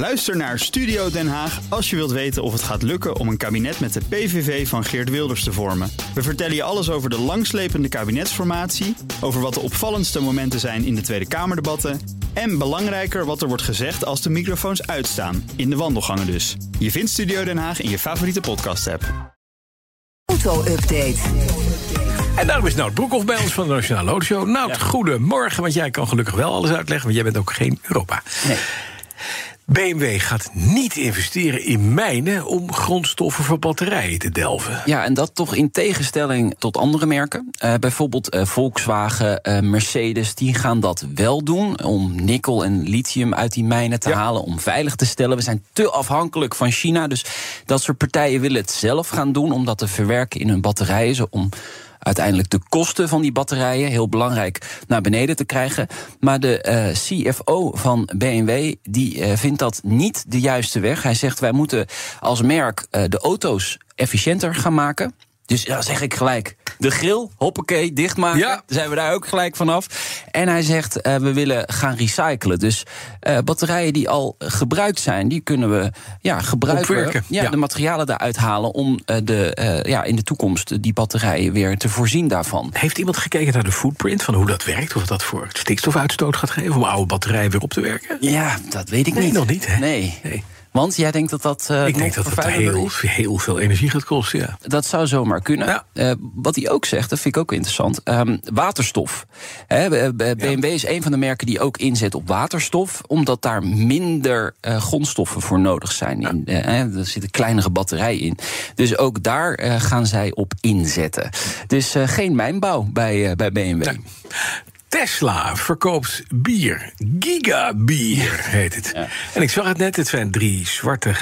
Luister naar Studio Den Haag als je wilt weten of het gaat lukken om een kabinet met de PVV van Geert Wilders te vormen. We vertellen je alles over de langslepende kabinetsformatie, over wat de opvallendste momenten zijn in de Tweede Kamerdebatten en belangrijker wat er wordt gezegd als de microfoons uitstaan, in de wandelgangen dus. Je vindt Studio Den Haag in je favoriete podcast-app. Auto-update. En daarom is Nout Broekhoff bij ons van de Nationale Autoshow. Nout, goedemorgen, want jij kan gelukkig wel alles uitleggen... want jij bent ook geen Europa. Nee. BMW gaat niet investeren in mijnen om grondstoffen voor batterijen te delven. Ja, en dat toch in tegenstelling tot andere merken. Uh, bijvoorbeeld uh, Volkswagen, uh, Mercedes, die gaan dat wel doen om nikkel en lithium uit die mijnen te ja. halen, om veilig te stellen. We zijn te afhankelijk van China, dus dat soort partijen willen het zelf gaan doen om dat te verwerken in hun batterijen, om uiteindelijk de kosten van die batterijen, heel belangrijk, naar beneden te krijgen. Maar de uh, CFO van BMW die uh, vindt dat niet de juiste weg. Hij zegt wij moeten als merk uh, de auto's efficiënter gaan maken. Dus ja, zeg ik gelijk. De grill, hoppakee, dichtmaken. Ja. Zijn we daar ook gelijk vanaf. En hij zegt, uh, we willen gaan recyclen. Dus uh, batterijen die al gebruikt zijn, die kunnen we ja, gebruiken. Opwerken. Ja, Ja. De materialen daaruit halen om uh, de, ja, in de toekomst die batterijen weer te voorzien daarvan. Heeft iemand gekeken naar de footprint van hoe dat werkt? Of dat voor stikstofuitstoot gaat geven om oude batterijen weer op te werken? Ja, dat weet ik nee, niet. nog niet, hè? Nee. nee. Want jij denkt dat dat. Uh, ik denk dat het heel, heel veel energie gaat kosten. Ja. Dat zou zomaar kunnen. Ja. Uh, wat hij ook zegt, dat vind ik ook interessant. Um, waterstof. He, BMW ja. is een van de merken die ook inzet op waterstof, omdat daar minder uh, grondstoffen voor nodig zijn. In, er zitten kleinere batterijen in. Dus ook daar gaan zij op inzetten. Dus geen mijnbouw bij, bij BMW. Nee. Tesla verkoopt bier. Gigabier heet het. Ja. En ik zag het net, het zijn drie zwarte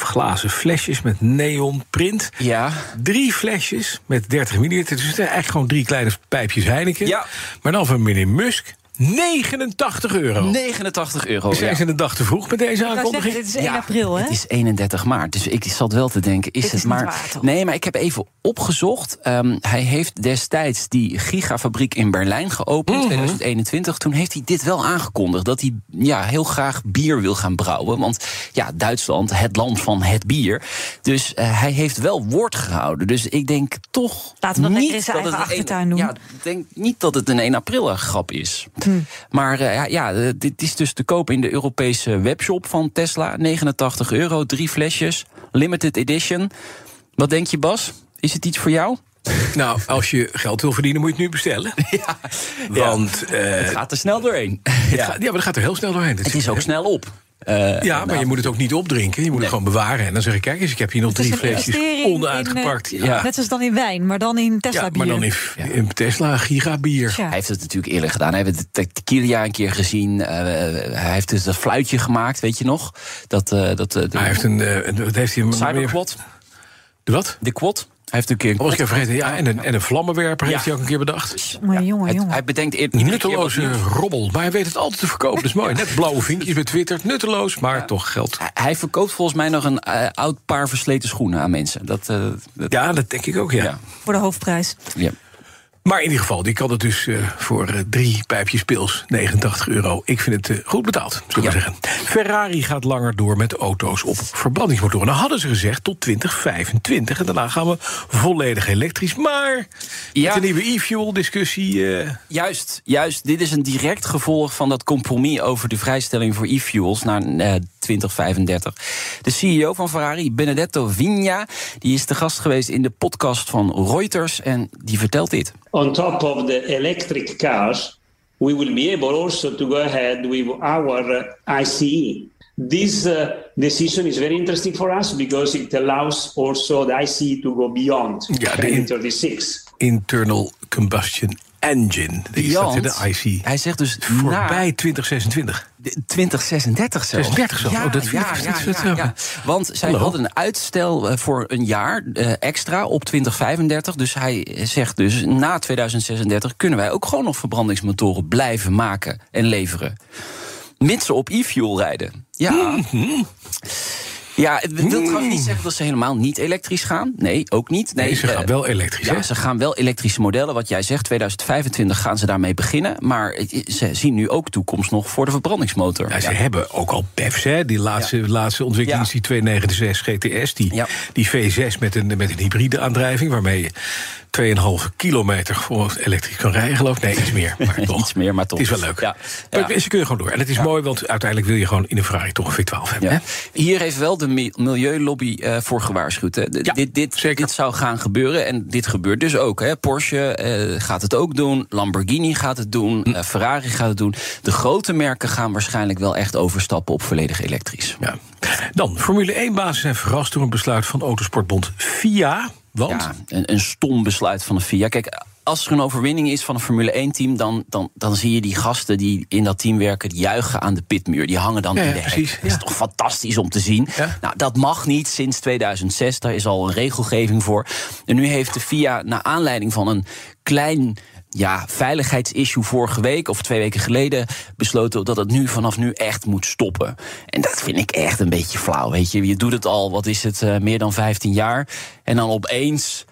glazen flesjes met neonprint. Ja. Drie flesjes met 30 milliliter. Dus het zijn eigenlijk gewoon drie kleine pijpjes Heineken. Ja. Maar dan van meneer Musk. 89 euro. 89 euro. Zijn ze een dag te vroeg met deze aankondiging? Dit is 1 ja, april, hè? Het is 31 maart. Dus ik zat wel te denken, is Dit het is maar. Waar, nee, maar ik heb even opgezocht. Um, hij heeft destijds die gigafabriek in Berlijn geopend, Mhm. mm -hmm. 2021. Toen heeft hij dit wel aangekondigd. Dat hij ja, heel graag bier wil gaan brouwen. Want ja, Duitsland, het land van het bier. Dus uh, hij heeft wel woord gehouden. Dus ik denk toch. Laten we dat niet in zijn dat eigen achtertuin een, doen. Ja, ik denk niet dat het een 1 april grap is. Hm. Maar uh, ja, dit is dus te koop in de Europese webshop van Tesla. 89 euro, drie flesjes, limited edition. Wat denk je, Bas? Is het iets voor jou? Nou, als je geld wil verdienen, moet je het nu bestellen. Ja, Want ja. Uh, het gaat er snel doorheen. Ja. Gaat, ja, maar het gaat er heel snel doorheen. Het is ook snel op. Uh, ja, maar nou, je moet het ook niet opdrinken. Je moet nee. het gewoon bewaren. En dan zeg ik, kijk eens, ik heb hier nog drie flesjes onuitgepakt. In, uh, ja. Net zoals dan in wijn, maar dan in Tesla ja, bier. maar dan in, ja. in Tesla gigabier. Hij heeft het natuurlijk eerder gedaan. Hij heeft de tequila een keer gezien. Uh, hij heeft dus dat fluitje gemaakt, weet je nog? Dat, dat, hij heeft een, wat heeft hij? Cyberquad. De wat? De quad. Hij heeft een keer een oh, ik heb vergeten. Ja, en een, en een vlammenwerper ja. heeft hij ook een keer bedacht. Jongen, jongen, jongen. Hij bedenkt eerder nutteloze robbel, maar hij weet het altijd te verkopen. Dat is mooi. Net blauwe vinkjes bij Twitter, nutteloos, maar ja. toch geld. Hij verkoopt volgens mij nog een uh, oud paar versleten schoenen aan mensen. Dat, uh, dat... Ja, dat denk ik ook. Ja. ja. Voor de hoofdprijs. Ja. Maar in ieder geval, die kan het dus uh, voor uh, drie pijpjes pils, 89 euro. Ik vind het uh, goed betaald, zullen we ja. zeggen. Ferrari gaat langer door met auto's op verbrandingsmotoren. Nou hadden ze gezegd tot 2025. En daarna gaan we volledig elektrisch. Maar ja. met de nieuwe e-fuel discussie... eh, Juist, juist. Dit is een direct gevolg van dat compromis... over de vrijstelling voor e-fuels naar 2035. De CEO van Ferrari, Benedetto Vigna... die is de gast geweest in de podcast van Reuters... en die vertelt dit. On top of the electric cars, we will be able also to go ahead with our uh, ICE. This uh, decision is very interesting for us because it allows also the ICE to go beyond ja, 2036. internal combustion engine. Beyond, de IC. Hij zegt dus voorbij na 2026. 2036 zelfs. 36 zelfs. Ja, oh, dat ja, ja, ja, ja, Want zij Hallo. hadden een uitstel voor een jaar uh, extra op 2035. Dus hij zegt dus na 2036 kunnen wij ook gewoon nog verbrandingsmotoren blijven maken en leveren. Mits ze op e-fuel rijden. Ja. Mm -hmm. Ja, het wil trouwens niet zeggen dat ze helemaal niet elektrisch gaan. Nee, ook niet. Nee, ze eh, gaan wel elektrisch, Ja, hè? ze gaan wel elektrische modellen. Wat jij zegt, 2025 gaan ze daarmee beginnen. Maar ze zien nu ook toekomst nog voor de verbrandingsmotor. Ja, ze hebben ook al PEFs, hè? Die laatste, laatste ontwikkeling is die 296 GTS. Die, die V6 met een, met een hybride aandrijving... waarmee je 2,5 kilometer voor elektrisch kan rijden, geloof ik. Nee, iets meer. Maar toch. Iets meer, maar toch. Het is wel leuk. Ja. Maar Ja. Ze kunnen gewoon door. En het is mooi, want uiteindelijk wil je gewoon in een Ferrari toch een V12 hebben. Hè? Ja. Hier heeft wel de mi- milieulobby eh, voor gewaarschuwd. Hè. D- dit, dit, zeker. dit zou gaan gebeuren en dit gebeurt dus ook. Hè. Porsche eh, gaat het ook doen, Lamborghini gaat het doen, Hm. eh, Ferrari gaat het doen. De grote merken gaan waarschijnlijk wel echt overstappen op volledig elektrisch. Ja. Dan, Formule 1-bazen zijn verrast door een besluit van Autosportbond FIA. Want Ja, een, een stom besluit van de FIA. Kijk, als er een overwinning is van een Formule 1-team... Dan, dan, dan zie je die gasten die in dat team werken... die juichen aan de pitmuur. Die hangen dan Ja, in de hek. Dat is toch fantastisch om te zien? Ja. Nou, dat mag niet sinds 2006. Daar is al een regelgeving voor. En nu heeft de FIA, naar aanleiding van een klein ja, veiligheidsissue vorige week of twee weken geleden besloten dat het nu vanaf nu echt moet stoppen. En dat vind ik echt een beetje flauw. Weet je, je doet het al, wat is het, eh, meer dan 15 jaar. En dan opeens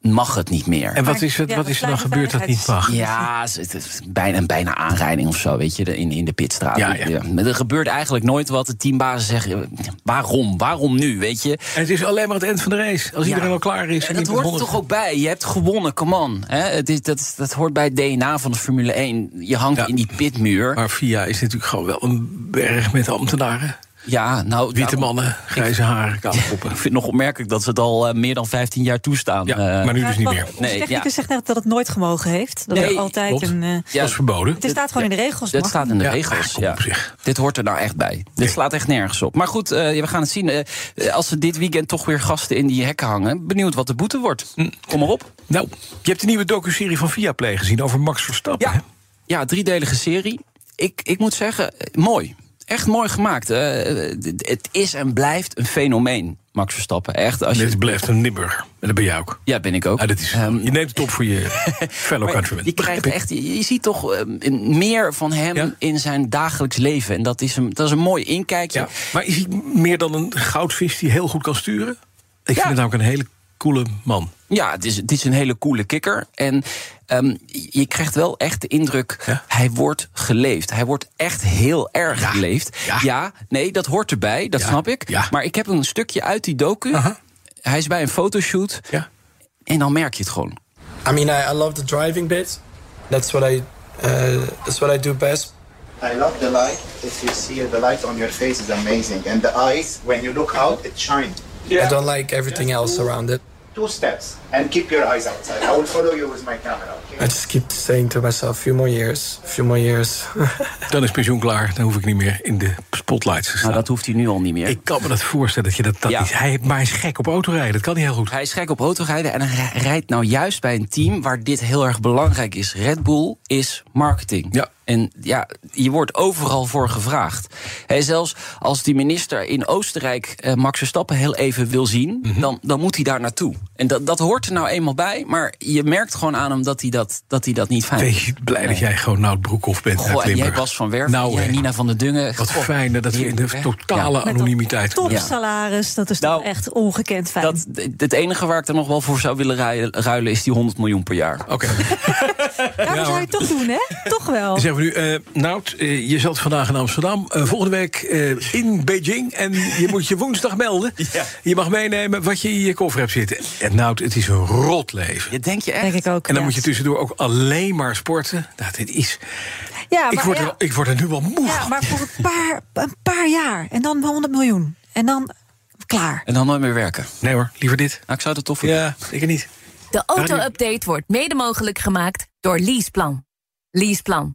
mag het niet meer. En wat is, het, ja, wat is er dan gebeurd dat niet mag? Ja, het is bijna, bijna aanrijding of zo, weet je, in, in de pitstraat. Ja, Er gebeurt eigenlijk nooit wat. De teambazen zeggen, waarom? Waarom nu, weet je? En het is alleen maar het eind van de race. Als Ja. iedereen al klaar is. En dat hoort er toch ook bij. Je hebt gewonnen, come on. Hè? Het is, dat, is- dat hoort bij het DNA van de Formule 1. Je hangt Ja. in die pitmuur. Maar FIA is natuurlijk gewoon wel een berg met ambtenaren. Ja, nou, Witte daarom- mannen, grijze haren, kale koppen. Ik vind het nog opmerkelijk dat ze het al eh, meer dan 15 jaar toestaan. Ja, Eh, maar nu dus niet meer. Nee, technicus ja. zegt net dat het nooit gemogen heeft. Dat Nee, er altijd klopt. een... eh, ja, Dat is verboden. het staat gewoon in de regels. Dit mag staat in de Ja, regels. ah, Ja. op zich. Dit hoort er nou echt bij. Dit slaat echt nergens op. Maar goed, eh, we gaan het zien. Eh, als ze dit weekend toch weer gasten in die hekken hangen, benieuwd wat de boete wordt. Hm. Kom maar op. Nou, je hebt de nieuwe docuserie van Viaplay gezien over Max Verstappen. Ja, ja driedelige serie. Ik, ik moet zeggen, mooi. Echt mooi gemaakt. Het is en blijft een fenomeen, Max Verstappen. Echt, als je, Dit blijft een Nibber. En dat ben jij ook. ja, ben ik ook. Ah, dat is, Ehm, je neemt het op voor je fellow maar countrymen. je, krijgt echt, je, je ziet toch eh, meer van hem Ja? in zijn dagelijks leven. En dat is een, dat is een mooi inkijkje. Ja, maar is hij meer dan een goudvis die heel goed kan sturen? Ik Ja. vind het namelijk een hele coole man. Ja, het is, het is een hele coole kikker. En ehm, je krijgt wel echt de indruk, Ja. hij wordt geleefd. Hij wordt echt heel erg Ja. geleefd. Ja. nee, dat hoort erbij, dat Ja. snap ik. Ja. Maar ik heb een stukje uit die docu. Hij is bij een fotoshoot Ja. en dan merk je het gewoon. I mean, I, I love the driving bit. That's what I, uh, that's what I do best. I love the light. If you see it, the light on your face is amazing. And the eyes, when you look out, it shines. I don't like everything else around it. Two steps and keep your eyes outside. I will follow you with my camera. I Okay? just keep saying to myself, few more years, few more years. Dan is pensioen klaar. Dan hoef ik niet meer in de spotlights te staan. Nou, dat hoeft hij nu al niet meer. Ik kan me dat voorstellen dat je dat, dat Ja. is. Hij, maar hij is gek op autorijden. Dat kan hij heel goed. Hij is gek op autorijden en hij rijdt nou juist bij een team waar dit heel erg belangrijk is. Red Bull is marketing. Ja. En ja, je wordt overal voor gevraagd. Hè, zelfs als die minister in Oostenrijk eh, Max Verstappen heel even wil zien, Mhm. dan, dan moet hij daar naartoe. En dat, dat hoort er nou eenmaal bij, maar je merkt gewoon aan hem dat hij dat, dat, hij dat niet fijn vindt. je blij dat jij gewoon Nout Broekhoff bent uit Goh, en jij. Bas van Werven, Nou, jij. Nina van der Dungen. Wat Goh, fijn dat we in de totale Ja. Anonimiteit... Top salaris, dat is Nou, toch echt ongekend fijn. Dat, het enige waar ik er nog wel voor zou willen ruilen, ruilen is die 100 miljoen per jaar. Oké. ja, dat zou je toch doen, hè? Toch wel. Nu, eh Nout, eh, je zat vandaag in Amsterdam. eh, volgende week eh, in Beijing. En je moet je woensdag melden. Ja. Je mag meenemen wat je in je koffer hebt zitten. En Nout, het is een rot leven. Je denk je echt? Denk ik ook. En dan ja. moet je tussendoor ook alleen maar sporten. Nou, dit is, Ja, ik, maar, word ja, er, ik word er nu wel moe ja, van. maar voor een paar, een paar jaar. En dan 100 miljoen. En dan klaar. En dan nooit meer werken. Nee hoor, liever dit. Nou, ik zou het tof vinden. Ja, ik niet. De auto-update wordt mede mogelijk gemaakt door Leaseplan. Leaseplan.